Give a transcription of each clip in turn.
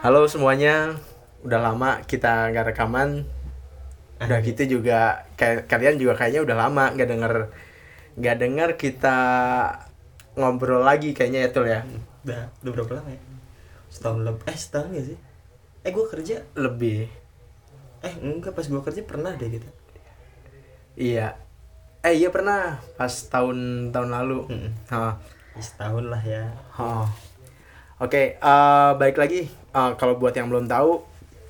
Halo semuanya, udah lama kita nggak rekaman. Udah gitu juga kayak kalian juga kayaknya udah lama nggak denger nggak denger kita ngobrol lagi kayaknya ya Tul ya. Udah, udah berapa lama ya? Setahun lebih, eh setahun gak sih? Eh gue kerja, Lebih. eh enggak pas gue kerja pernah deh gitu Iya. Eh iya pernah pas tahun tahun lalu. Hah. Ya, Setahun lah ya Oh. Oke, eh, baik lagi. Eh, kalau buat yang belum tahu,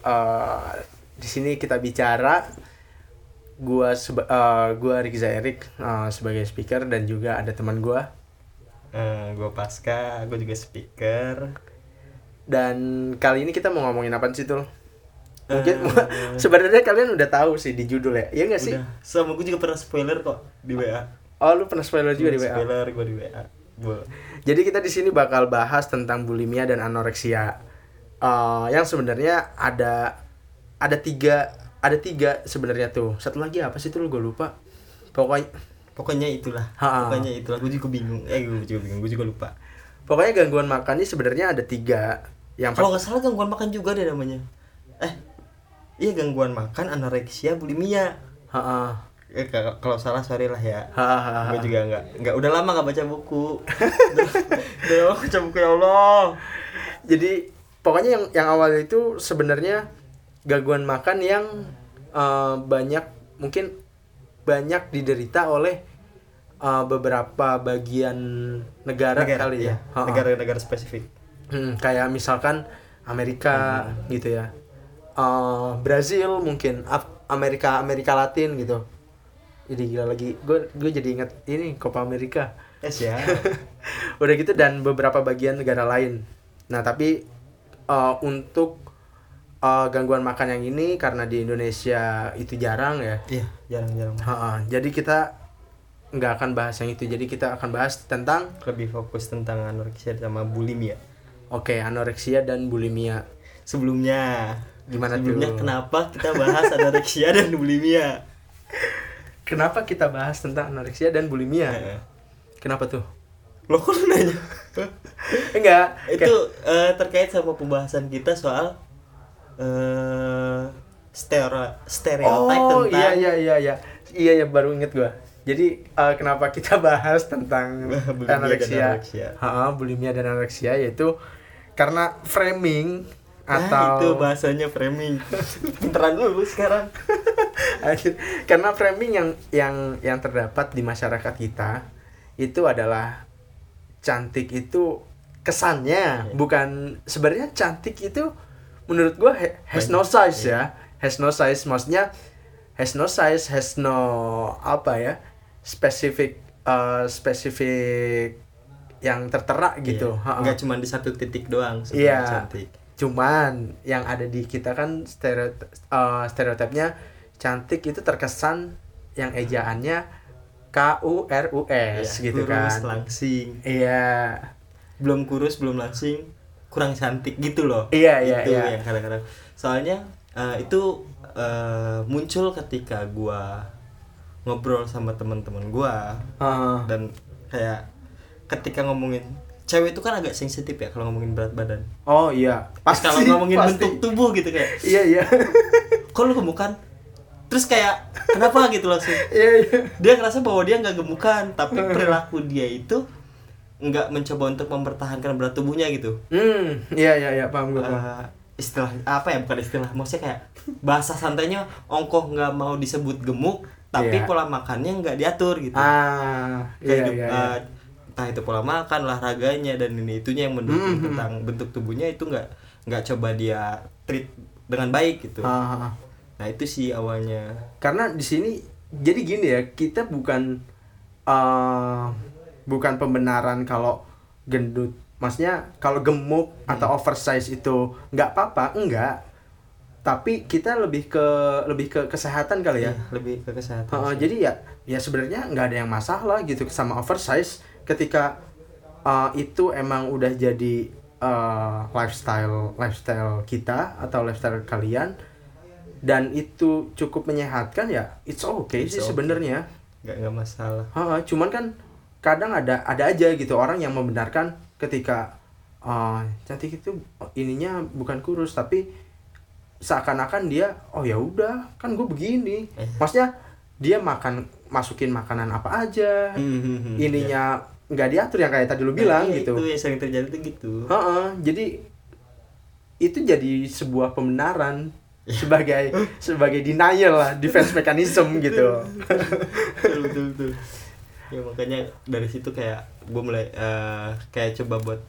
eh, di sini kita bicara. Gua seba- eh, gua Riza Erik eh, sebagai speaker dan juga ada teman gua eh Gue pasca, gue juga speaker dan kali ini kita mau ngomongin apa sih tuh? Mungkin Eh, sebenarnya kalian udah tahu sih di judul ya, iya nggak sih? Udah, sama gue juga pernah spoiler kok di WA Oh lu pernah spoiler juga di WA. Spoiler gue di WA Gua- Jadi kita di sini bakal bahas tentang bulimia dan anoreksia. Eh, yang sebenarnya ada ada tiga ada tiga sebenarnya tuh. Satu lagi apa sih tuh? Gue lupa. Pokoknya Pokoknya itulah. Ha-ha. Pokoknya itulah, gue juga bingung. Eh gue juga bingung, gue juga lupa. Pokoknya gangguan makan ini sebenarnya ada tiga. Yang Kalau nggak salah gangguan makan juga deh namanya. Eh, iya gangguan makan, anoreksia, bulimia. Ha-ha. Eh, k- kalau salah sorry lah ya. Gue juga nggak nggak udah lama nggak baca buku. Udah udah lama baca buku ya Allah. Jadi pokoknya yang yang awal itu sebenarnya gangguan makan yang eh, banyak mungkin banyak diderita oleh eh, beberapa bagian negara, kali ya. Ha-ha. negara-negara spesifik Hmm, kayak misalkan Amerika gitu ya. Eh, Brazil mungkin Af- Amerika Amerika Latin gitu. Jadi gila lagi. Gue gue jadi inget ini Copa Amerika. es ya Udah gitu dan beberapa bagian negara lain. Nah, tapi eh, untuk eh, gangguan makan yang ini karena di Indonesia itu jarang ya. iya jarang-jarang Ha-ha. Jadi kita nggak akan bahas yang itu. Jadi kita akan bahas tentang lebih fokus tentang anoreksia sama bulimia oke anoreksia dan bulimia. sebelumnya Gimana sebelumnya tuh? kenapa kita bahas anoreksia dan bulimia Kenapa kita bahas tentang anoreksia dan bulimia? Kenapa tuh? lo kok nanya Enggak. itu eh, terkait sama pembahasan kita soal eh stereo stereotip oh tentang iya iya iya iya iya ya baru inget gua. Jadi eh, kenapa kita bahas tentang Bulimia dan anoreksia? anoreksia. Ha, bulimia dan anoreksia yaitu karena framing Nah, atau itu bahasanya framing. Pinteran dulu sekarang. Karena framing yang yang yang terdapat di masyarakat kita itu adalah cantik itu kesannya Iya. bukan sebenarnya cantik itu menurut gua ha- has no size ya has no size maksudnya has no size has no apa ya spesifik eh, spesifik yang tertera gitu Iya. Ha-ha. Nggak cuma di satu titik doang sebenarnya Iya. cantik. Cuman yang ada di kita kan stereo eh, stereotipnya cantik itu terkesan yang ejaannya K U R U S Iya, gitu kurus, kan. langsing. Iya. Belum kurus, belum langsing, kurang cantik gitu loh. Iya, iya, itu iya. yang kadang-kadang. Soalnya eh, itu eh, muncul ketika gua ngobrol sama teman-teman gua Heeh. dan kayak ketika ngomongin cewek itu kan agak sensitif ya kalau ngomongin berat badan. oh iya. Pas kalau ngomongin pasti. bentuk tubuh gitu kayak Iya iya. kok lu gemukan terus kayak kenapa gitu langsung Iya iya. dia ngerasa bahwa dia nggak gemukan tapi perilaku dia itu nggak mencoba untuk mempertahankan berat tubuhnya gitu Hmm, iya iya iya paham gue. Eh, istilah apa ya bukan istilah maksudnya kayak bahasa santainya ongkoh nggak mau disebut gemuk tapi Iya. pola makannya nggak diatur gitu ah, iya kayak iya. eh, iya. entah itu pola makan olahraganya dan ini itunya yang mendukung Mhm. tentang bentuk tubuhnya itu nggak nggak coba dia treat dengan baik gitu Ah, ah. Nah itu sih awalnya. Karena di sini jadi gini ya kita bukan eh bukan pembenaran kalau gendut. Maksudnya kalau gemuk atau oversize itu nggak apa-apa enggak. Tapi kita lebih ke lebih ke kesehatan kali ya. Iya, lebih ke kesehatan sih. jadi ya ya sebenarnya nggak ada yang masalah gitu sama oversize ketika uh, itu emang udah jadi uh, lifestyle lifestyle kita atau lifestyle kalian dan itu cukup menyehatkan ya it's okay It's sih okay. sebenarnya nggak nggak masalah Heeh, cuman kan kadang ada ada aja gitu orang yang membenarkan ketika uh, cantik itu ininya bukan kurus tapi seakan-akan dia oh ya udah kan gue begini Eh. maksudnya dia makan masukin makanan apa aja Hmm, ininya nggak diatur yang kayak tadi lu bilang Nah, iya, gitu itu yang sering terjadi tuh gitu Heeh, jadi itu jadi sebuah pembenaran Iya. sebagai sebagai denial lah defense mechanism gitu. Betul betul betul. Ya makanya dari situ kayak gue mulai eh, kayak coba buat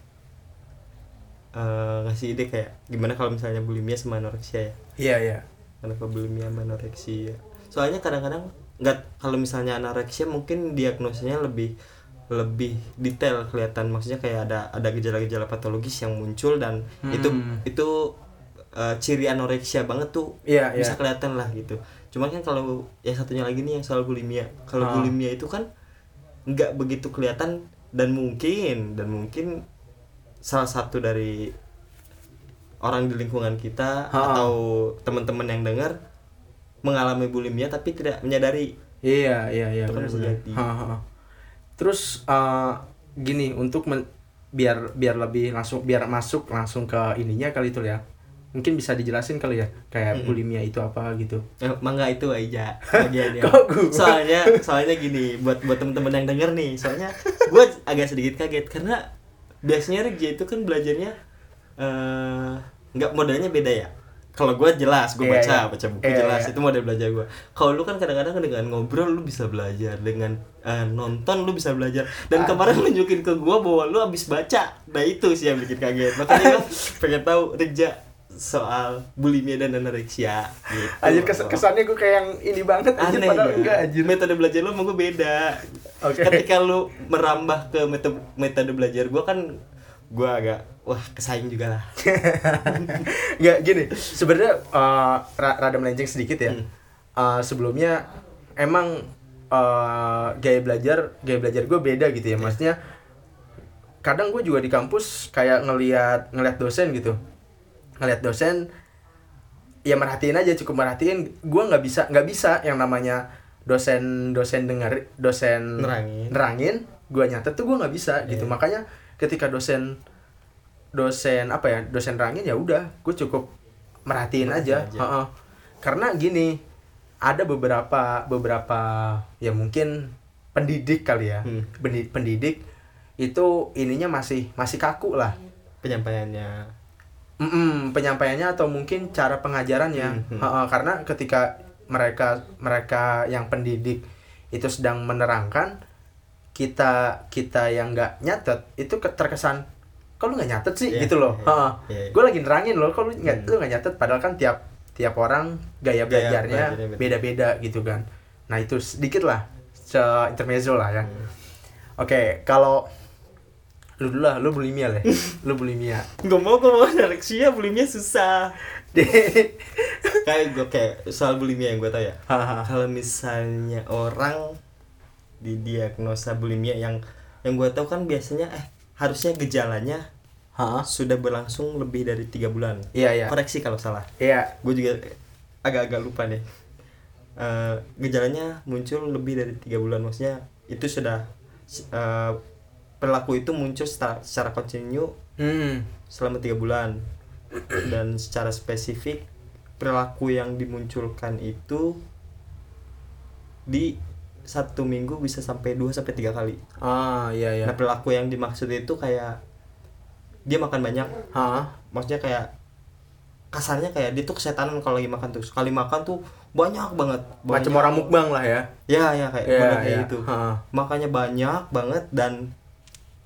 eh, ngasih ide kayak gimana kalau misalnya bulimia sama anoreksia ya? Iya iya. Kenapa bulimia sama anoreksia? Soalnya kadang-kadang nggak kalau misalnya anoreksia mungkin diagnosanya lebih lebih detail kelihatan. Maksudnya kayak ada ada gejala-gejala patologis yang muncul dan itu Hmm. itu eh, ciri anoreksia banget tuh Iya, bisa iya. kelihatan lah gitu cuman kan kalau yang satunya lagi nih yang soal bulimia kalau Ah. bulimia itu kan nggak begitu kelihatan dan mungkin dan mungkin salah satu dari orang di lingkungan kita atau teman-teman yang dengar mengalami bulimia tapi tidak menyadari Iya, iya, iya. Itu kan benar, bisa benar. jadi. Ha, ha, ha. Terus eh, gini untuk men- biar biar lebih langsung biar masuk langsung ke ininya kali itu ya. Mungkin bisa dijelasin kali ya kayak bulimia itu apa gitu. Eh, mangga itu aja bagiannya. Soalnya soalnya gini buat buat temen-temen yang denger nih soalnya gue agak sedikit kaget karena biasanya Rija itu kan belajarnya eh nggak modelnya beda ya? Kalau gue jelas gue Iya, baca iya. baca buku Iya, jelas iya. itu model belajar gue kalau lu kan kadang-kadang dengan ngobrol lu bisa belajar dengan eh, nonton lu bisa belajar. Dan kemarin lu nunjukin ke gue bahwa lu habis baca. Nah itu sih yang bikin kaget. Makanya gue pengen tahu Rija soal bulimia dan anoreksia gitu. Anjir kes- kesannya gue kayak yang ini banget anjir aneh padahal ya? enggak anjir. metode belajar lu sama gue beda Oke. ketika lu merambah ke metode metode belajar gue kan gue agak wah kesaing juga lah Enggak gini, sebenarnya ra- rada melenceng sedikit ya. Hmm. Eh, sebelumnya emang eh, gaya belajar gaya belajar gue beda gitu ya. Maksudnya kadang gue juga di kampus kayak ngelihat ngelihat dosen gitu. Ngelihat dosen ya merhatiin aja cukup merhatiin gue nggak bisa nggak bisa yang namanya dosen dosen denger dosen Nerangin. nerangin gue nyatet tuh gue nggak bisa gitu Iya. makanya ketika dosen dosen apa ya dosen nerangin ya udah gue cukup merhatiin Merhatiin aja, aja. Heeh. karena gini ada beberapa beberapa ya mungkin pendidik kali ya Hmm. Pendi- pendidik itu ininya masih masih kaku lah penyampaiannya Mm-mm, penyampaiannya atau mungkin cara pengajarannya Hmm, hmm. Heeh, karena ketika mereka mereka yang pendidik itu sedang menerangkan kita kita yang nggak nyatet itu ke- terkesan kok lu nggak nyatet sih Iya, gitu loh iya, Heeh. iya. gue lagi nerangin loh kalau lu nggak Hmm. lu nggak nyatet padahal kan tiap tiap orang gaya belajarnya belajarnya beda. beda-beda gitu kan nah itu sedikit lah se intermezzo lah ya Hmm. oke kalau lu dulu lah lu bulimia lah lu bulimia. Gak mau gue mau. Anoreksia bulimia susah. Kayak gue kayak soal bulimia yang gue tau ya. Haha. kalau misalnya orang didiagnosa bulimia yang yang gue tahu kan biasanya eh harusnya gejalanya Hah? sudah berlangsung lebih dari tiga bulan. Iya, iya. koreksi kalau salah. Iya. gue juga agak-agak lupa deh. Eh, gejalanya muncul lebih dari tiga bulan. Maksudnya itu sudah eh, perilaku itu muncul secara, secara kontinu Hmm. selama tiga bulan dan secara spesifik perilaku yang dimunculkan itu di satu minggu bisa sampai 2 sampai tiga kali. Ah, iya iya. Nah perilaku yang dimaksud itu kayak dia makan banyak, Hah? maksudnya kayak kasarnya kayak dia tuh kesetanan kalau lagi makan tuh sekali makan tuh banyak banget. Macam Banyak. orang mukbang lah ya. Ya ya kayak Iya, bener kayak iya. gitu. Ha. Makanya banyak banget dan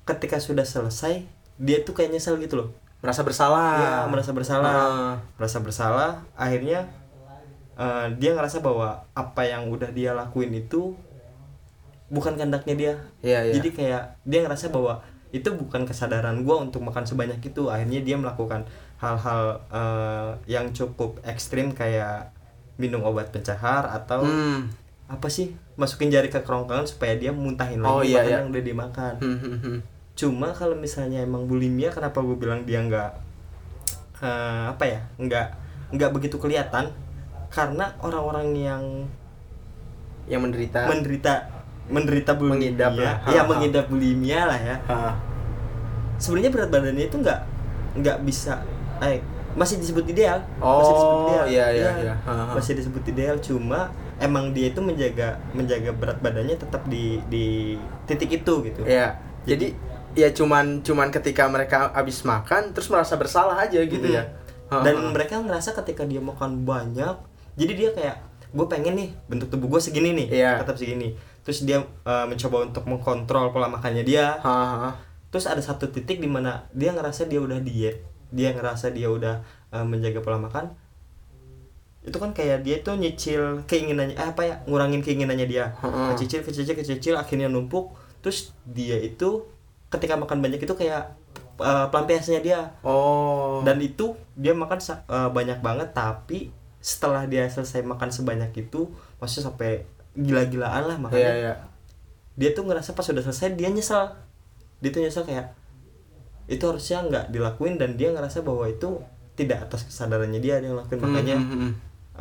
ketika sudah selesai dia tuh kayak nyesel gitu loh. Merasa bersalah. Iya, merasa bersalah. Ah. Merasa bersalah, akhirnya eh, dia ngerasa bahwa apa yang udah dia lakuin itu bukan kehendaknya dia. Iya, iya. Jadi kayak dia ngerasa bahwa itu bukan kesadaran gua untuk makan sebanyak itu. Akhirnya dia melakukan hal-hal eh, yang cukup ekstrim kayak minum obat pencahar atau Hmm. apa sih masukin jari ke kerongkongan supaya dia muntahin lagi Oh, iya, makanan iya. yang udah dimakan Hmm, hmm, hmm. Cuma kalau misalnya emang bulimia kenapa gue bilang dia nggak eh, apa ya nggak nggak begitu kelihatan? Karena orang-orang yang yang menderita. Menderita menderita bulimia. Mengidap lah. ya Ha-ha. mengidap bulimia lah ya. Sebenarnya berat badannya itu nggak nggak bisa eh masih disebut ideal. Oh, masih disebut ideal. iya, iya, Iya, iya. Ha-ha. masih disebut ideal. Cuma emang dia itu menjaga menjaga berat badannya tetap di di titik itu gitu. Ya jadi ya cuman cuman ketika mereka habis makan terus merasa bersalah aja gitu Mm. ya dan mereka ngerasa ketika dia makan banyak jadi dia kayak gue pengen nih bentuk tubuh gue segini nih Iya. tetap segini terus dia eh, mencoba untuk mengkontrol pola makannya dia Ha-ha. terus ada satu titik di mana dia ngerasa dia udah diet dia ngerasa dia udah eh, menjaga pola makan itu kan kayak dia tuh nyicil keinginannya eh, apa ya ngurangin keinginannya dia Heeh. kecil kecil kecil akhirnya numpuk terus dia itu ketika makan banyak itu kayak eh, pelampiasnya dia. Oh. Dan itu dia makan eh, banyak banget tapi setelah dia selesai makan sebanyak itu maksudnya sampai gila-gilaan lah makanya iya dia tuh ngerasa pas udah selesai dia nyesel. Dia tuh nyesel kayak itu harusnya nggak dilakuin dan dia ngerasa bahwa itu tidak atas kesadarannya dia dia ngelakuin makanya Hmm, hmm, hmm.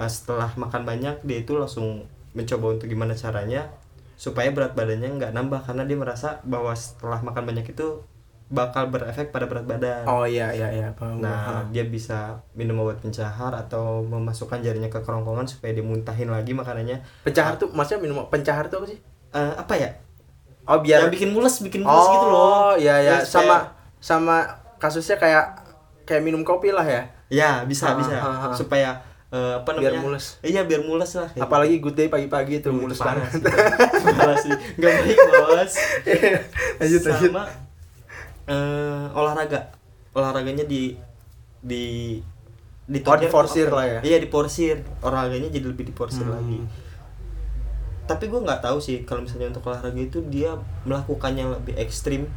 eh, setelah makan banyak dia itu langsung mencoba untuk gimana caranya supaya berat badannya nggak nambah karena dia merasa bahwa setelah makan banyak itu bakal berefek pada berat badan oh iya iya iya paham Nah, Ha. dia bisa minum obat pencahar atau memasukkan jarinya ke kerongkongan supaya dia muntahin lagi makanannya. pencahar tuh maksudnya minum pencahar tuh apa sih Eh, apa ya? oh biar Yang bikin mules, bikin mules oh gitu loh. iya iya Terus sama kayak- sama kasusnya kayak kayak minum kopi lah ya Ya, bisa Ha, bisa. ha, ha. Supaya eh, apa Biar namanya? mules. Iya, biar mules lah. kayak apalagi good day pagi-pagi tuh gitu. mulus Itu banget. Parah sih. Nggak baik, Bos. lanjut lanjut Sama eh, olahraga. Olahraganya di di Oh, diforsir lah ya? Iya, diporsir. Olahraganya jadi lebih diporsir Hmm. lagi. Tapi gue nggak tahu sih kalau misalnya untuk olahraga itu dia melakukannya lebih ekstrim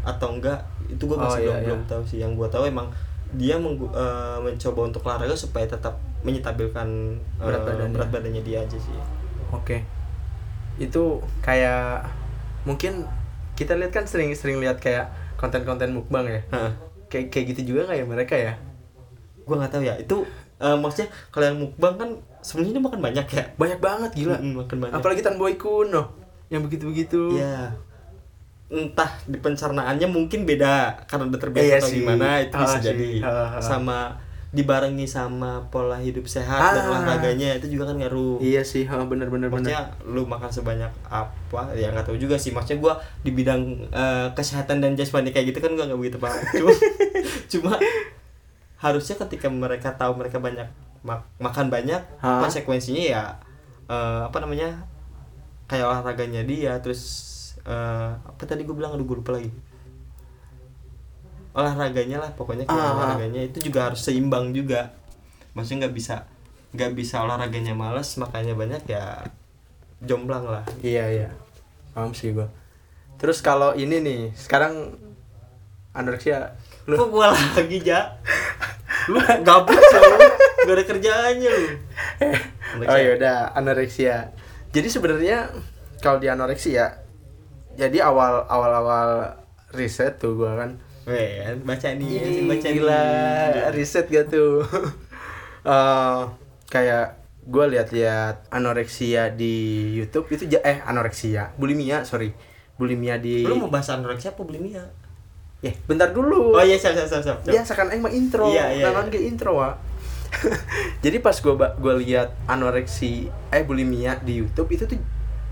atau enggak itu gue Oh, masih iya, belum iya. belum tahu sih yang gue tahu emang dia menggu- eh, mencoba untuk olahraga supaya tetap menyetabilkan eh, Berat badannya. berat badannya dia aja sih Oke. Itu kayak mungkin kita lihat kan sering-sering lihat kayak konten-konten mukbang ya. Heeh. Kayak kayak gitu juga kayak mereka ya. gue nggak tahu ya itu eh, maksudnya kalau yang mukbang kan sebenarnya makan banyak ya Banyak banget gila. Mm, makan banyak Apalagi Tan Boy Kuno yang begitu-begitu. ya entah di pencernaannya mungkin beda karena udah terbiasa Iya atau sih. gimana itu Ah, bisa sih. jadi Ah, ah. sama dibarengi sama pola hidup sehat dan Ah. olahraganya itu juga kan ngaruh. Iya sih, ha, bener bener bener. maksudnya lu makan sebanyak apa ya nggak tahu juga sih. Maksudnya gua di bidang eh, kesehatan dan jasmani kayak gitu kan gua nggak begitu paham. Cuma cuma harusnya ketika mereka tahu mereka banyak mak- makan banyak konsekuensinya ya eh, apa namanya kayak olahraganya dia terus eh, apa tadi gue bilang aduh gue lupa lagi olahraganya lah pokoknya kayak Ah. olahraganya itu juga harus seimbang juga maksudnya nggak bisa nggak bisa olahraganya malas makanya banyak ya jomplang lah Iya iya. Paham sih gua. Terus kalau ini nih, sekarang anoreksia lu kok gua lagi ja lu gabut sih lu gak ada kerjaannya lu Oh ya udah anoreksia. Jadi sebenarnya kalau di anoreksia jadi awal awal awal riset tuh gua kan Weh, baca nih, Ih, baca gila nih. riset gak tuh Eh, kayak gue lihat-lihat anoreksia di YouTube itu eh anoreksia bulimia sorry bulimia di Lu mau bahas anoreksia apa bulimia? eh bentar dulu Oh iya, siap, siap, siap, siap. ya sekarang emang intro Iya, iya, Nah, kan iya. ke intro wa jadi pas gue gue lihat anoreksi eh bulimia di YouTube itu tuh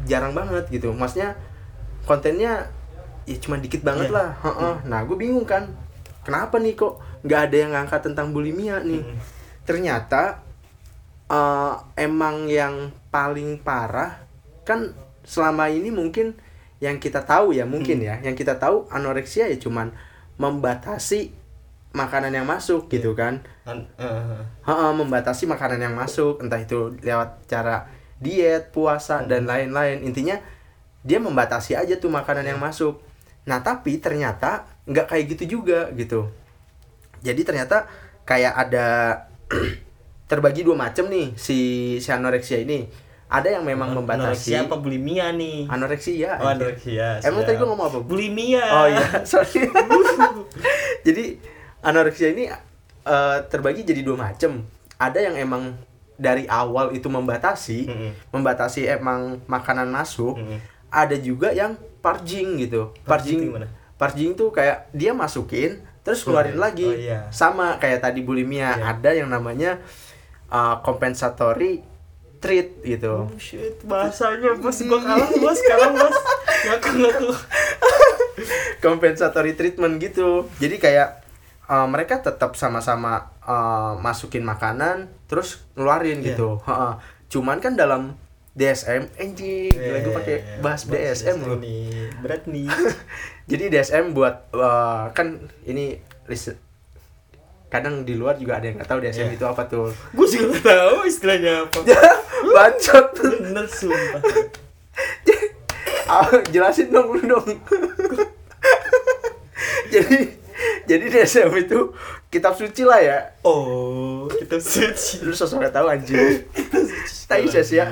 jarang banget gitu maksudnya kontennya ya cuma dikit banget Iya. lah Heeh. nah gue bingung kan kenapa nih kok nggak ada yang ngangkat tentang bulimia nih Hmm. ternyata eh, emang yang paling parah kan selama ini mungkin yang kita tahu ya mungkin Hmm. ya yang kita tahu anoreksia ya cuman membatasi makanan yang masuk gitu kan An- eh, Heeh, membatasi makanan yang masuk entah itu lewat cara diet puasa Hmm. dan lain-lain intinya dia membatasi aja tuh makanan yang masuk nah tapi ternyata nggak kayak gitu juga gitu jadi ternyata kayak ada terbagi dua macam nih si si anoreksia ini ada yang memang membatasi Anoreksia apa bulimia nih? anoreksia Oh, anoreksia. Emang tadi gua ngomong apa? Bulimia. Oh iya, sorry. jadi anoreksia ini eh, terbagi jadi dua macam. Ada yang emang dari awal itu membatasi, Mm-mm. membatasi emang makanan masuk. Mm-mm. Ada juga yang purging gitu. Purging Purging, gimana? purging tuh kayak dia masukin terus keluarin Keluarin. lagi. Oh, iya. Sama kayak tadi bulimia, Iya. ada yang namanya uh, compensatory treat gitu. Oh shit, bahasanya bos gua kalah bos sekarang bos. Ngaku ngaku. compensatory treatment gitu jadi kayak uh, mereka tetap sama-sama uh, masukin makanan terus ngeluarin Iya. gitu Heeh. cuman kan dalam DSM anjing gila gue pakai bahas DSM loh nih. Berat nih. jadi DSM buat uh, kan ini list kadang di luar juga ada yang nggak tahu DSM Iya. itu apa tuh gua juga gak tahu istilahnya apa. bacot Bener sumpah. Ah, jelasin dong lu dong. jadi jadi DSM itu kitab suci lah ya. Oh, kita suci. Lu sosok tahu anjing. Tai ya.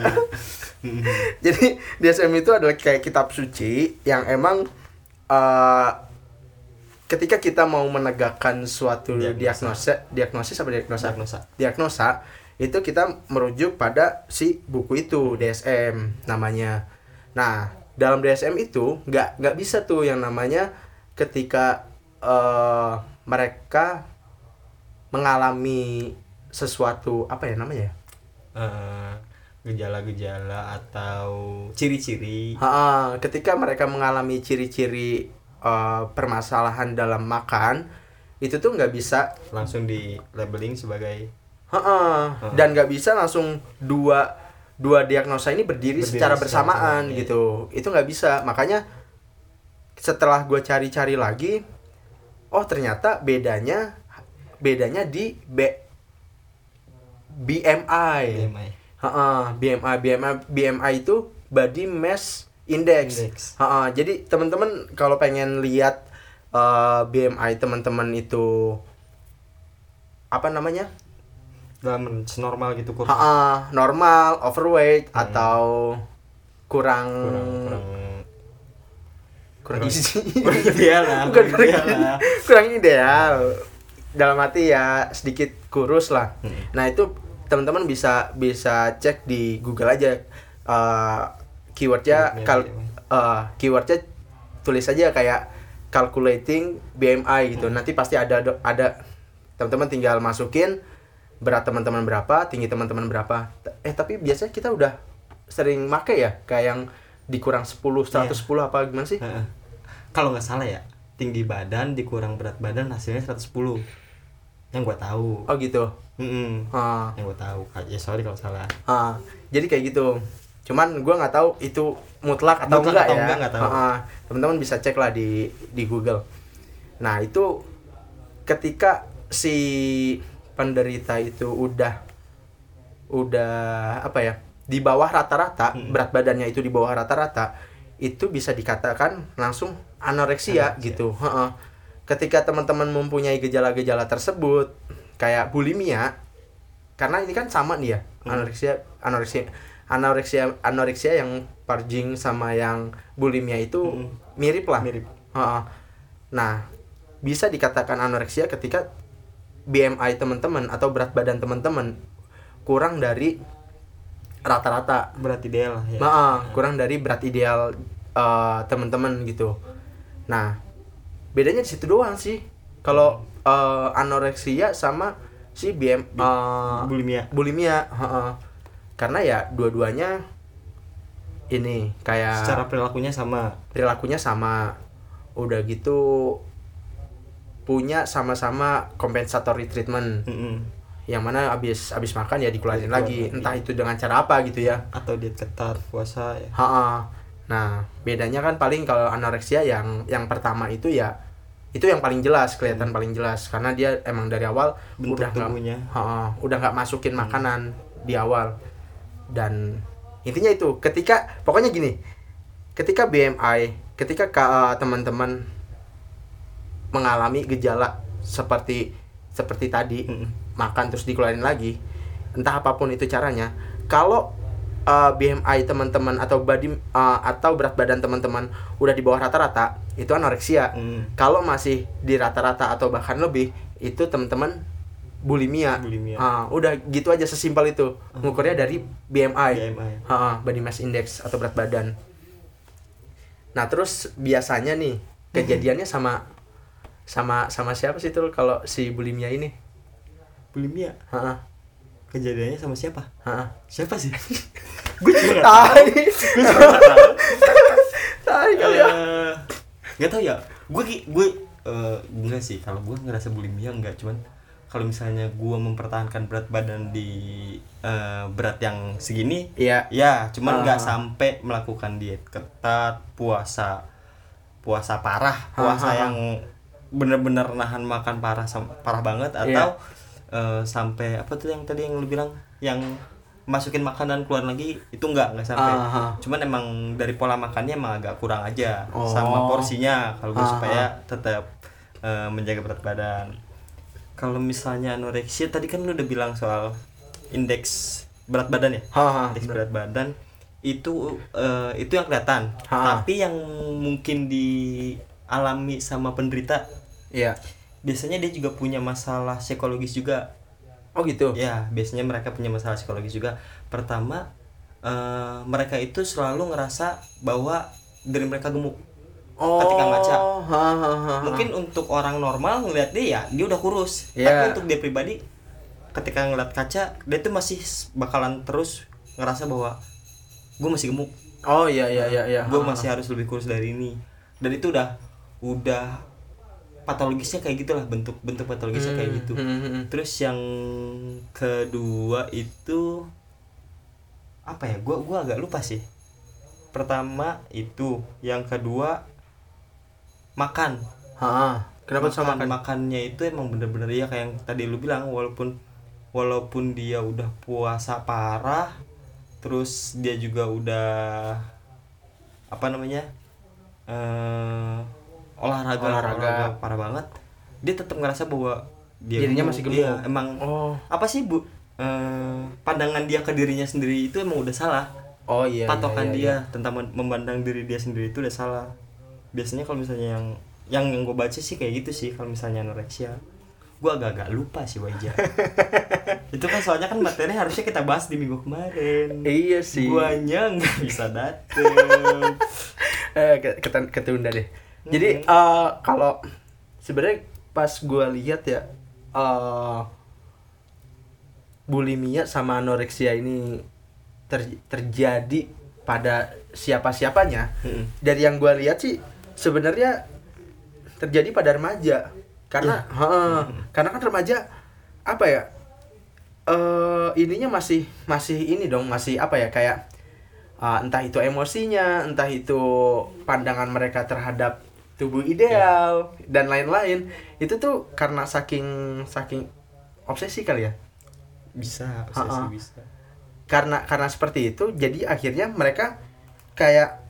jadi DSM itu adalah kayak kitab suci yang emang eh, ketika kita mau menegakkan suatu Diagnosa. diagnosis apa diagnosa? Diagnosa. Diagnosa itu kita merujuk pada si buku itu DSM namanya. Nah dalam DSM itu nggak nggak bisa tuh yang namanya ketika eh, mereka mengalami sesuatu apa ya namanya ya? Gejala-gejala atau ciri-ciri Ha, ketika mereka mengalami ciri-ciri eh, permasalahan dalam makan itu tuh nggak bisa langsung di labeling sebagai Ha-ha. dan nggak bisa langsung dua dua diagnosa ini berdiri, Berdiri secara secara bersamaan bersamaan, iya. gitu itu nggak bisa makanya setelah gue cari-cari lagi oh ternyata bedanya bedanya di B BMI BMI. Ha-ha, BMI BMI BMI itu body mass index, Index. Ha-ha, jadi teman-teman kalau pengen lihat eh, BMI teman-teman itu apa namanya dalam normal gitu kurang Ha-ha, normal, overweight atau kurang kurang kurang kurang gizi. kurang ideal lah Bukan kurang ideal lah kurang ideal. Dalam arti ya sedikit kurus lah. Hmm. Nah, itu teman-teman bisa bisa cek di Google aja eh, keywordnya kal BMI. eh, keywordnya tulis aja kayak calculating BMI gitu. Hmm. Nanti pasti ada ada teman-teman tinggal masukin berat teman-teman berapa, tinggi teman-teman berapa. Eh tapi biasanya kita udah sering make ya kayak yang dikurang 10, 110 Iya. apa gimana sih? Kalau nggak salah ya tinggi badan dikurang berat badan hasilnya 110 yang gua tahu Oh gitu. Mm-mm. Ah, yang gua tahu ya sorry kalau salah ah. jadi kayak gitu. Cuman gua nggak tahu itu mutlak atau Mutlak enggak atau ya. enggak, nggak tahu. Ah, ah. Teman-teman bisa cek lah di di Google. Nah, itu ketika si penderita itu udah udah apa ya? di bawah rata-rata, Hmm. berat badannya itu di bawah rata-rata, itu bisa dikatakan langsung anoreksia, Anoreksia. gitu. Heeh. Ketika teman-teman mempunyai gejala-gejala tersebut, kayak bulimia, karena ini kan sama nih ya, Hmm. anoreksia, anoreksia, anoreksia, anoreksia yang purging sama yang bulimia itu Hmm. mirip lah. mirip. Nah, bisa dikatakan anoreksia ketika BMI teman-teman atau berat badan teman-teman kurang dari rata-rata. berat ideal ya Nah, kurang dari berat ideal eh, teman-teman gitu. Nah, bedanya di situ doang sih. Kalau eh, anoreksia sama si BM eh, bulimia bulimia, heeh. Karena ya dua-duanya ini kayak secara perilakunya sama perilakunya sama udah gitu punya sama-sama compensatory treatment Mm-mm. yang mana abis abis makan ya dikeluarin lagi lagi. entah itu dengan cara apa gitu ya atau diet ketat puasa ya Ha-ha. nah bedanya kan paling kalau anoreksia yang yang pertama itu ya itu yang paling jelas kelihatan paling jelas karena dia emang dari awal Bentuk udah nggak. Ha-ha, udah nggak masukin makanan di awal dan intinya itu ketika pokoknya gini ketika BMI ketika ka- eh, teman-teman mengalami gejala seperti seperti tadi Mm-mm. makan terus dikeluarin lagi entah apa pun itu caranya kalau uh, BMI teman-teman atau body uh, atau berat badan teman-teman udah di bawah rata-rata itu anoreksia. Mm. kalau masih di rata-rata atau bahkan lebih itu teman-teman bulimia, Bulimia. Ah, udah gitu aja sesimpel itu. Ngukurnya dari BMI, BMI. Ha, body mass index atau berat badan. Nah terus biasanya nih kejadiannya sama sama sama siapa sih tuh kalau si bulimia ini? Bulimia? Ha, kejadiannya sama siapa? Ha. siapa sih? Gue juga nggak tahu. Gue juga nggak tahu. Tai kali ya. Eh, nggak tahu ya gue gue eh, enggak sih kalau gue ngerasa bulimia enggak cuman kalau misalnya gue mempertahankan berat badan di eh, berat yang segini iya ya cuman nggak Ah. sampai melakukan diet ketat puasa puasa parah puasa Ah, ah, ah. yang bener-bener nahan makan parah parah banget Iya. atau eh, sampai apa tuh yang tadi yang lu bilang yang masukin makanan keluar lagi itu enggak nggak sampai. Ah, ah. cuman emang dari pola makannya emang agak kurang aja Oh. sama porsinya kalau gue Ah, supaya tetap eh, menjaga berat badan. Kalau misalnya anoreksia tadi kan lu udah bilang soal indeks berat badan ya? Ha, ha, indeks berat badan itu eh, itu yang kelihatan. Ha. tapi yang mungkin dialami sama penderita iya. biasanya dia juga punya masalah psikologis juga oh gitu? Ya biasanya mereka punya masalah psikologis juga. Pertama eh, mereka itu selalu ngerasa bahwa diri mereka gemuk oh ketika ngaca. ha, ha, ha, ha. mungkin untuk orang normal ngelihat dia ya dia udah kurus. Iya. tapi untuk dia pribadi ketika ngeliat kaca dia tuh masih bakalan terus ngerasa bahwa gue masih gemuk. Oh iya iya iya iya gue masih harus lebih kurus dari ini. Dan itu udah udah patologisnya kayak gitulah bentuk bentuk patologisnya kayak gitu. Hmm, hmm, hmm. terus yang kedua itu apa ya gua gua agak lupa sih. Pertama itu yang kedua makan. Ha, kenapa tuh sama makan makan? makannya itu emang bener-bener ya kayak yang tadi lu bilang walaupun walaupun dia udah puasa parah terus dia juga udah apa namanya eh olahraga, Olahraga. parah banget. Dia tetap ngerasa bahwa dia Dirinya masih gemuk. Iya, emang oh. apa sih bu? Eh, pandangan dia ke dirinya sendiri itu emang udah salah. Oh iya patokan iya, iya, dia tentang mem- memandang diri dia sendiri itu udah salah. Biasanya kalau misalnya yang yang yang gue baca sih kayak gitu sih kalau misalnya anoreksia. Gue agak-agak lupa sih Waja itu kan soalnya kan materi harusnya kita bahas di minggu kemarin. Iya sih. Guanya nggak bisa dateng. Eh ketunda deh jadi eh, kalau sebenarnya pas gua lihat ya eh bulimia sama anoreksia ini ter- terjadi pada siapa-siapanya Mm-mm. dari yang gua lihat sih sebenarnya terjadi pada remaja. Karena heeh, karena kan remaja apa ya eh ininya masih masih ini dong masih apa ya kayak uh, entah itu emosinya entah itu pandangan mereka terhadap tubuh ideal dan lain-lain. Itu tuh karena saking saking obsesi kali ya? Bisa obsesi bisa. Karena karena seperti itu jadi akhirnya mereka kayak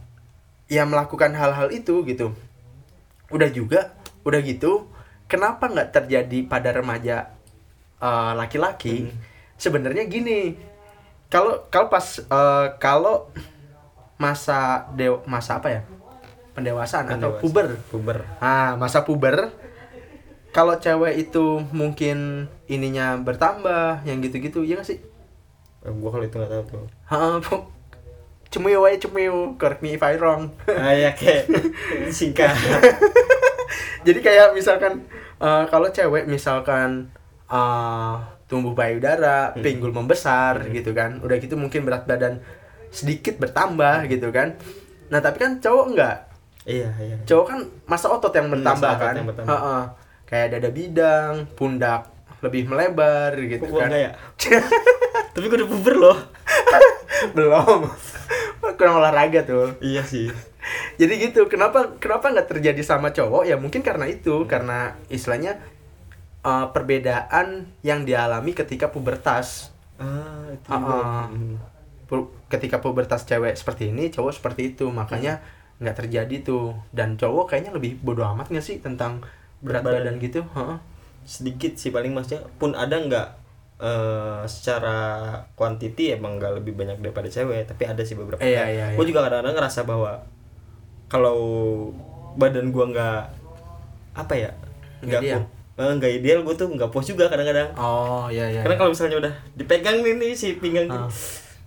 ya melakukan hal-hal itu gitu. Udah juga udah gitu kenapa nggak terjadi pada remaja eh, laki-laki? Sebenarnya gini kalau kalau pas eh, kalau masa dew masa apa ya pendewasaan atau Pendewasa. puber. Puber. Ah masa puber. Kalau cewek itu mungkin ininya bertambah yang gitu-gitu ya nggak sih? Eh, gue kalau itu nggak tahu tuh Ha, cemil wae cemil, correct me if I wrong. ah ya kayak singkat. Jadi kayak misalkan eh, kalau cewek misalkan eh, tumbuh payudara, pinggul membesar gitu kan. Udah gitu mungkin berat badan sedikit bertambah gitu kan. Nah, tapi kan cowok enggak. Iya iya Cowok kan masa otot yang Hmm, bertambah masa kan. yang bertambah. Ha-ha. Kayak dada bidang, pundak lebih melebar gitu Kok kan. ya tapi gue udah puber loh Belum. Kurang olahraga tuh. iya sih jadi gitu kenapa kenapa nggak terjadi sama cowok ya mungkin karena itu karena istilahnya uh, perbedaan yang dialami ketika pubertas ah itu juga. Hmm. Pu- ketika pubertas cewek seperti ini cowok seperti itu makanya nggak terjadi tuh dan cowok kayaknya lebih bodoh amat nggak sih tentang berat badan, badan. gitu Heeh. sedikit sih paling maksudnya pun ada nggak eh, secara quantity emang nggak lebih banyak daripada cewek tapi ada sih beberapa Iya, iya, gue iya. juga kadang-kadang ngerasa bahwa kalau badan gua nggak apa ya Nggak eh, nggak ideal gue tuh nggak puas juga kadang-kadang oh iya iya karena kalau misalnya udah dipegang nih, nih si pinggang Ah.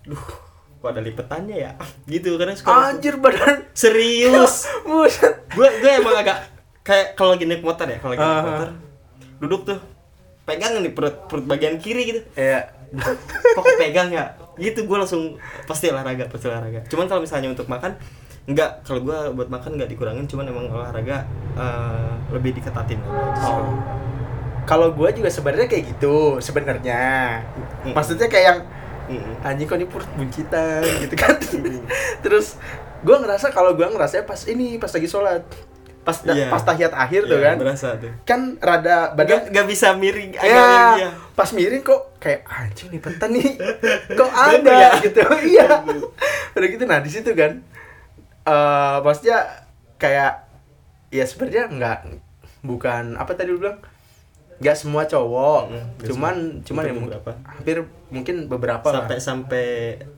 duh kok ada lipetannya ya? Gitu karena suka anjir badan. Serius? Gue gue emang agak kayak kalau lagi naik motor ya kalau lagi naik Ah. motor duduk tuh pegang nih perut perut bagian kiri gitu. Iya. Kok pegang ya? Gitu gue langsung pasti olahraga pasti olahraga. Cuman kalau misalnya untuk makan enggak kalau gue buat makan nggak dikurangin cuman emang olahraga eh, lebih diketatin. Oh. Kalau gua juga sebenarnya kayak gitu sebenarnya. Maksudnya kayak yang Mm-mm. anjing kok ini perut buncitan gitu kan. Terus gua ngerasa kalau gua ngerasa pas ini pas lagi sholat pas da- Iya. pas tahiyat akhir tuh Iya, kan berasa tuh kan rada badan nggak bisa miring ya iya. pas miring kok kayak anjing lipetan nih kok ada ya? gitu iya udah gitu nah di situ kan eh maksudnya kayak ya sebenarnya nggak bukan apa tadi lu bilang nggak semua cowok Mm, nggak cuman cuman ya mungkin beberapa. hampir mungkin beberapa lah. sampai sampai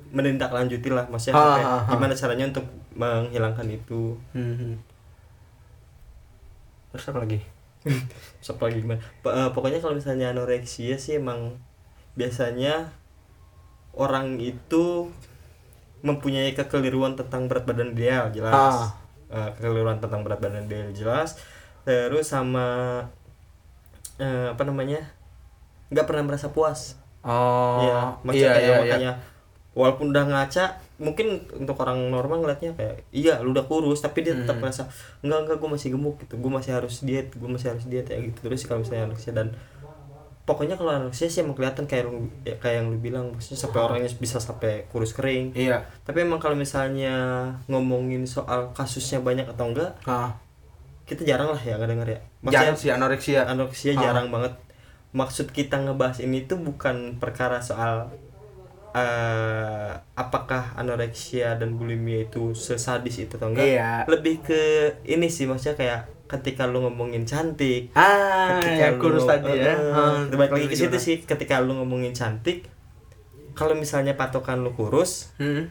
menindaklanjuti lah maksudnya Ha, sampai ha, ha. gimana caranya untuk menghilangkan itu. Hmm, hmm. terus apa lagi? Siapa lagi gimana? P- eh, pokoknya kalau misalnya anoreksia sih emang biasanya orang itu mempunyai kekeliruan tentang berat badan ideal jelas. Eh, kekeliruan tentang berat badan ideal jelas. Terus sama eh, apa namanya nggak pernah merasa puas oh Iya, maksudnya iya kayak iya iya makanya walaupun udah ngaca, mungkin untuk orang normal ngeliatnya kayak iya lu udah kurus tapi dia tetap Hmm. merasa enggak enggak gue masih gemuk gitu, gue masih harus diet, gue masih harus diet ya gitu terus kalau misalnya anoreksia dan pokoknya kalau anoreksia sih emang kelihatan kayak lu, ya, kayak yang lu bilang maksudnya sampai orangnya bisa sampai kurus kering. iya Tapi emang kalau misalnya ngomongin soal kasusnya banyak atau enggak, ah kita jarang lah ya ngedenger ya. jangan sih anoreksia anoreksia Ah. jarang banget maksud kita ngebahas ini tuh bukan perkara soal eh apakah anoreksia dan bulimia itu sesadis itu atau enggak Iya. lebih ke ini sih maksudnya kayak ketika lu ngomongin cantik ah ketika kurus lu- tadi ya eh, Ah, balik lagi ke situ sih ketika lu ngomongin cantik kalau misalnya patokan lu kurus Hmm.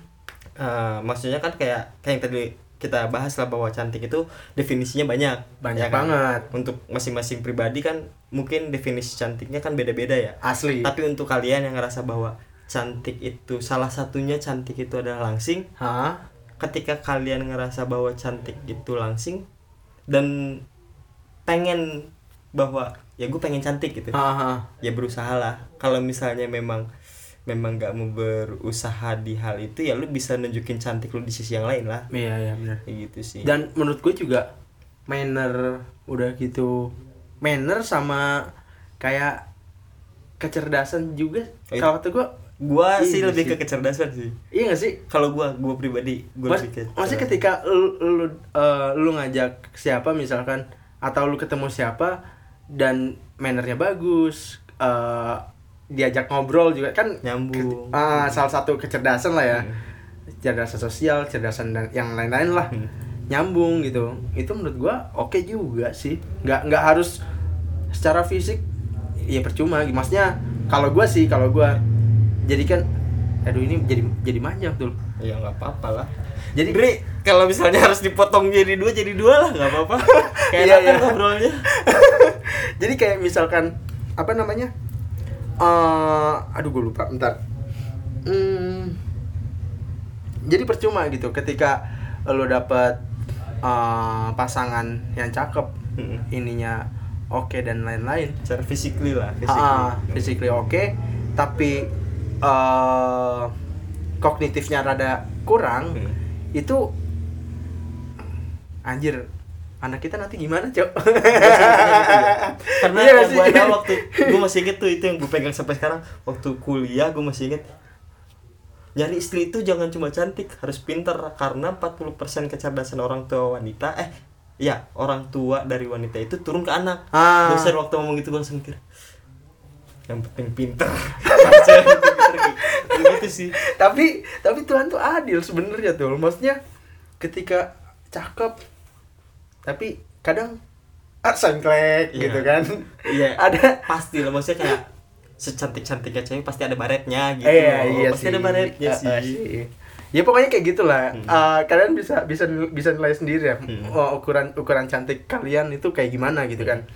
eh, maksudnya kan kayak kayak yang tadi kita bahas lah bahwa cantik itu definisinya banyak Banyak ya kan? banget. untuk masing-masing pribadi kan mungkin definisi cantiknya kan beda-beda ya asli tapi untuk kalian yang ngerasa bahwa cantik itu salah satunya cantik itu adalah langsing Hah? ketika kalian ngerasa bahwa cantik itu langsing dan pengen bahwa ya gue pengen cantik gitu Haha. ya berusahalah kalau misalnya memang memang nggak mau berusaha di hal itu ya lu bisa nunjukin cantik lu di sisi yang lain lah Iya iya benar. kayak gitu sih Dan menurut gue juga manner udah gitu manner sama kayak kecerdasan juga. Oh. Kalau kata gue gua Iya sih lebih sih. ke kecerdasan sih iya gak sih? kalau gua gua pribadi gua Mas, lebih ke kecerdasan. ketika lu lu, eh, lu ngajak siapa misalkan atau lu ketemu siapa dan mannernya bagus, eh, diajak ngobrol juga kan nyambung ah salah satu kecerdasan lah ya. Hmm. Kecerdasan sosial, kecerdasan dan yang lain-lain lah. Hmm. Nyambung gitu. Itu menurut gua oke juga sih. Nggak nggak harus secara fisik ya percuma. Maksudnya kalau gua sih kalau gua jadi kan aduh ini jadi jadi manjang tuh. ya nggak apa-apa lah Jadi Dri, kalau misalnya harus dipotong jadi dua jadi dua lah nggak apa-apa kayak Iya, kan iya. ngobrolnya jadi kayak misalkan apa namanya eh aduh gue lupa bentar hmm, jadi percuma gitu ketika lo dapet eh, pasangan yang cakep Hmm. ininya oke dan lain-lain secara physically lah physically. Ah, physically oke tapi eh kognitifnya rada kurang Hmm. itu anjir anak kita nanti gimana cok? Karena Iya yang nggak gue sih? ada waktu gue masih inget tuh itu yang gue pegang sampai sekarang. Waktu kuliah gue masih inget nyari istri itu jangan cuma cantik harus pinter. Karena 40% kecerdasan orang tua wanita eh ya orang tua dari wanita itu turun ke anak. Ah. dosen waktu ngomong gitu gue langsung mikir yang penting pinter. Yang gitu sih. Tapi tapi Tuhan tuh adil sebenarnya tuh. Maksudnya ketika cakep tapi kadang ah, sengklek Iya. gitu kan Iya. ada pasti lah maksudnya kayak secantik cantiknya cewek pasti ada baretnya gitu iya loh. iya pasti sih ada baretnya ah, sih ya pokoknya kayak gitulah Hmm. Ah, kalian bisa bisa bisa nilai sendiri ya Hmm. oh, ukuran ukuran cantik kalian itu kayak gimana gitu kan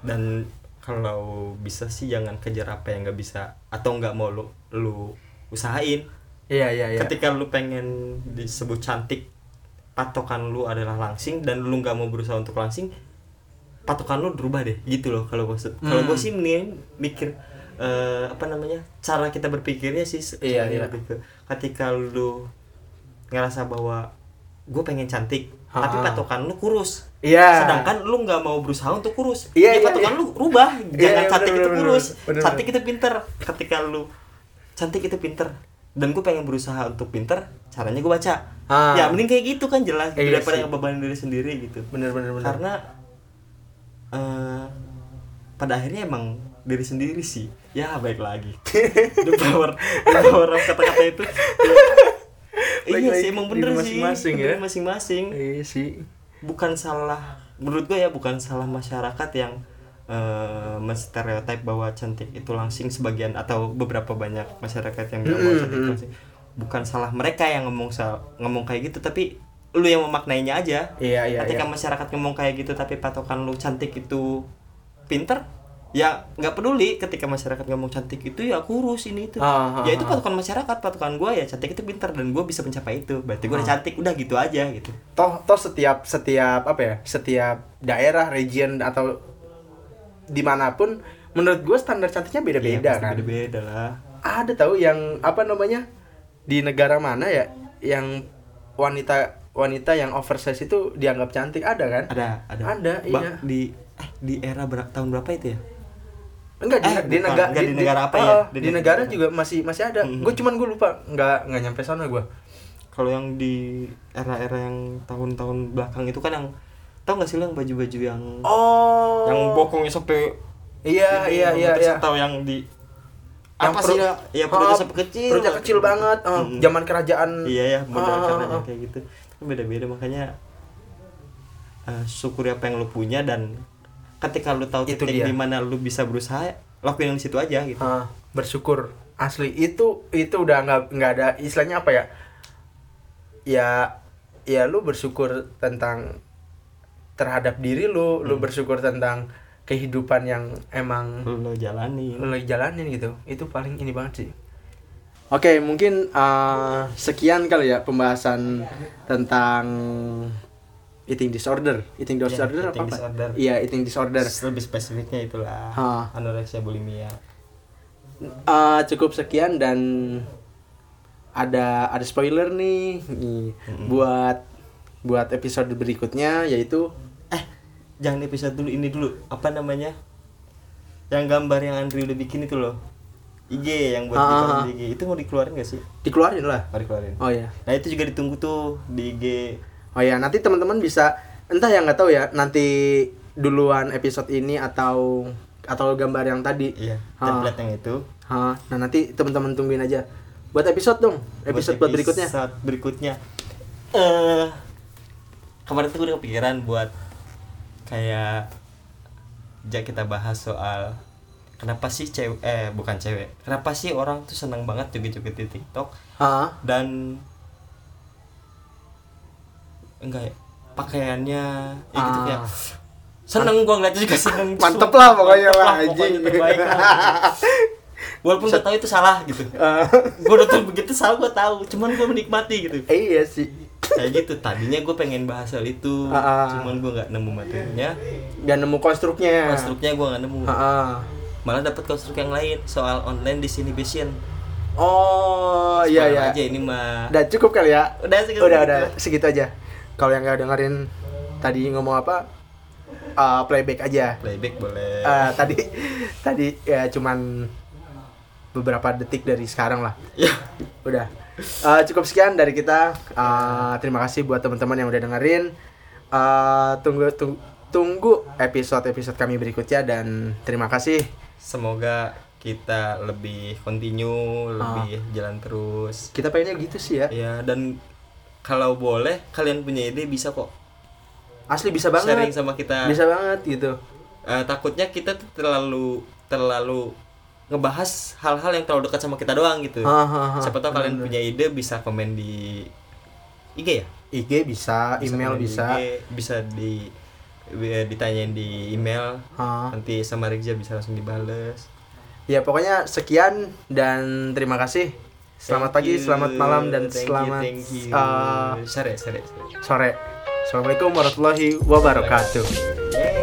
dan kalau bisa sih jangan kejar apa yang nggak bisa atau nggak mau lu lu usahain iya iya iya ketika lu pengen disebut cantik patokan lu adalah langsing dan lu nggak mau berusaha untuk langsing patokan lu berubah deh gitu loh kalau gue kalau gue Hmm. sih mending mikir eh, apa namanya cara kita berpikirnya sih Iya, iya. ke ketika lu ngerasa bahwa gue pengen cantik tapi Ha-ha. patokan lu kurus Iya. sedangkan lu nggak mau berusaha untuk kurus Iya, ya iya, patokan iya. lu rubah Iya, jangan iya, cantik bener, itu bener, kurus bener, cantik itu pinter ketika lu cantik itu pinter dan gue pengen berusaha untuk pinter caranya gue baca. Ah. ya mending kayak gitu kan jelas Iya daripada sih. yang beban diri sendiri gitu. Bener bener bener. Karena eh, pada akhirnya emang diri sendiri sih. Ya baik lagi. The power the power of kata-kata itu. Iya sih emang bener sih. masing-masing ya. Masing-masing. Iya sih. Bukan salah menurut gue ya bukan salah masyarakat yang eh menstereotip bahwa cantik itu langsing sebagian atau beberapa banyak masyarakat yang bilang bahwa Mm, cantik langsing. Bukan salah mereka yang ngomong sal- ngomong kayak gitu tapi lu yang memaknainya aja. Iya iya ketika iya. masyarakat ngomong kayak gitu tapi patokan lu cantik itu pinter ya nggak peduli. Ketika masyarakat ngomong cantik itu ya kurus ini itu. Ah, ah, ya itu ah. patokan masyarakat patokan gue ya cantik itu pinter dan gue bisa mencapai itu. Berarti gue udah Ah. cantik udah gitu aja gitu. Toh toh setiap setiap apa ya setiap daerah region atau di mana pun menurut gue standar cantiknya beda beda kan beda beda lah ada tahu yang apa namanya di negara mana ya yang wanita wanita yang oversize itu dianggap cantik ada kan ada ada Ada, Ba- iya. di eh di era ber- tahun berapa itu ya enggak di, Eh, di bukan. negara Enggak, di negara apa ya? oh, Di di, negara- negara juga masih masih ada Mhm. gue cuman gue lupa nggak nggak nyampe sana gue kalau yang di era-era yang tahun-tahun belakang itu kan yang tau gak sih lo yang baju-baju yang oh. Yang bokongnya sampai iya ini, iya iya iya. atau yang di Yang apa sih ya? ya perutnya Ah, sampai kecil. perutnya kecil banget. Ah, Mm. zaman kerajaan. Iya ya Ah, caranya ah, ah. kayak gitu. Kan beda-beda makanya eh, syukuri apa yang lu punya dan ketika lu tahu Itu titik di mana lu bisa berusaha lakuin yang di situ aja gitu. Ah, bersyukur. Asli itu itu udah nggak nggak ada istilahnya apa ya? Ya ya lu bersyukur tentang terhadap diri lu lu Hmm. bersyukur tentang kehidupan yang emang lu, lu jalani. lu jalanin gitu. Itu paling ini banget sih. Oke mungkin uh, sekian kali ya pembahasan tentang eating disorder. Eating disorder apa Ya, eating apa disorder. iya eating disorder. Lebih spesifiknya itulah Ah. anoreksia bulimia. Uh, cukup sekian dan ada ada spoiler nih, nih buat buat episode berikutnya yaitu jangan episode dulu ini dulu apa namanya yang gambar yang Andri udah bikin itu loh IG yang buat Ah, dikeluarin ah, di IG itu mau dikeluarin gak sih dikeluarin lah. mau dikeluarin Oh ya. nah itu juga ditunggu tuh di IG Oh ya, nanti teman-teman bisa entah yang nggak tahu ya, nanti duluan episode ini atau atau gambar yang tadi. iya Ah. template yang itu Hah, nah nanti teman-teman tungguin aja. Buat episode dong, episode buat, berikutnya. episode berikutnya eh kemarin tuh gue udah kepikiran buat kayak ja kita bahas soal kenapa sih cewek eh bukan cewek kenapa sih orang tuh senang banget joget-joget di TikTok Hah? dan enggak ya pakaiannya ya gitu Ah. kayak seneng gua ngeliatnya juga seneng Mantep lah pokoknya mantep lah, pokoknya anjing. terbaik lah. walaupun gak tahu itu salah gitu Ah. gua udah tahu begitu salah gua tahu cuman gua menikmati gitu Eh, iya sih. Kayak gitu tadinya gue pengen bahas hal itu Ah, ah. cuman gua nggak nemu materinya Dan nemu konstruknya. konstruknya gua nggak nemu Ah, ah. malah dapat konstruk yang lain soal online disinhibition Oh, iya iya. aja ini mah Udah cukup kali ya? Udah, segitu. udah, udah segitu aja. Kalau yang nggak dengerin tadi ngomong apa? uh, playback aja. playback boleh Uh, tadi tadi ya cuman beberapa detik dari sekarang lah. ya Udah. Uh, cukup sekian dari kita. Uh, terima kasih buat teman-teman yang udah dengerin. Uh, tunggu tung- tunggu episode-episode kami berikutnya dan terima kasih. semoga kita lebih continue lebih jalan terus Kita pengennya gitu sih ya. ya dan kalau boleh kalian punya ide bisa kok asli bisa banget sharing sama kita bisa banget gitu Eh, takutnya kita terlalu terlalu ngebahas hal-hal yang terlalu dekat sama kita doang gitu. Ha, ha, ha. siapa tahu kalian punya ide bisa komen di IG ya? IG bisa, email komen di bisa. IG, bisa di ditanyain di email. Ha. nanti sama Rizja bisa langsung dibales. Ya pokoknya sekian dan terima kasih. Selamat Thank pagi you, selamat malam dan thank you, selamat thank you. uh, sore sore sore. sore. Assalamualaikum warahmatullahi wabarakatuh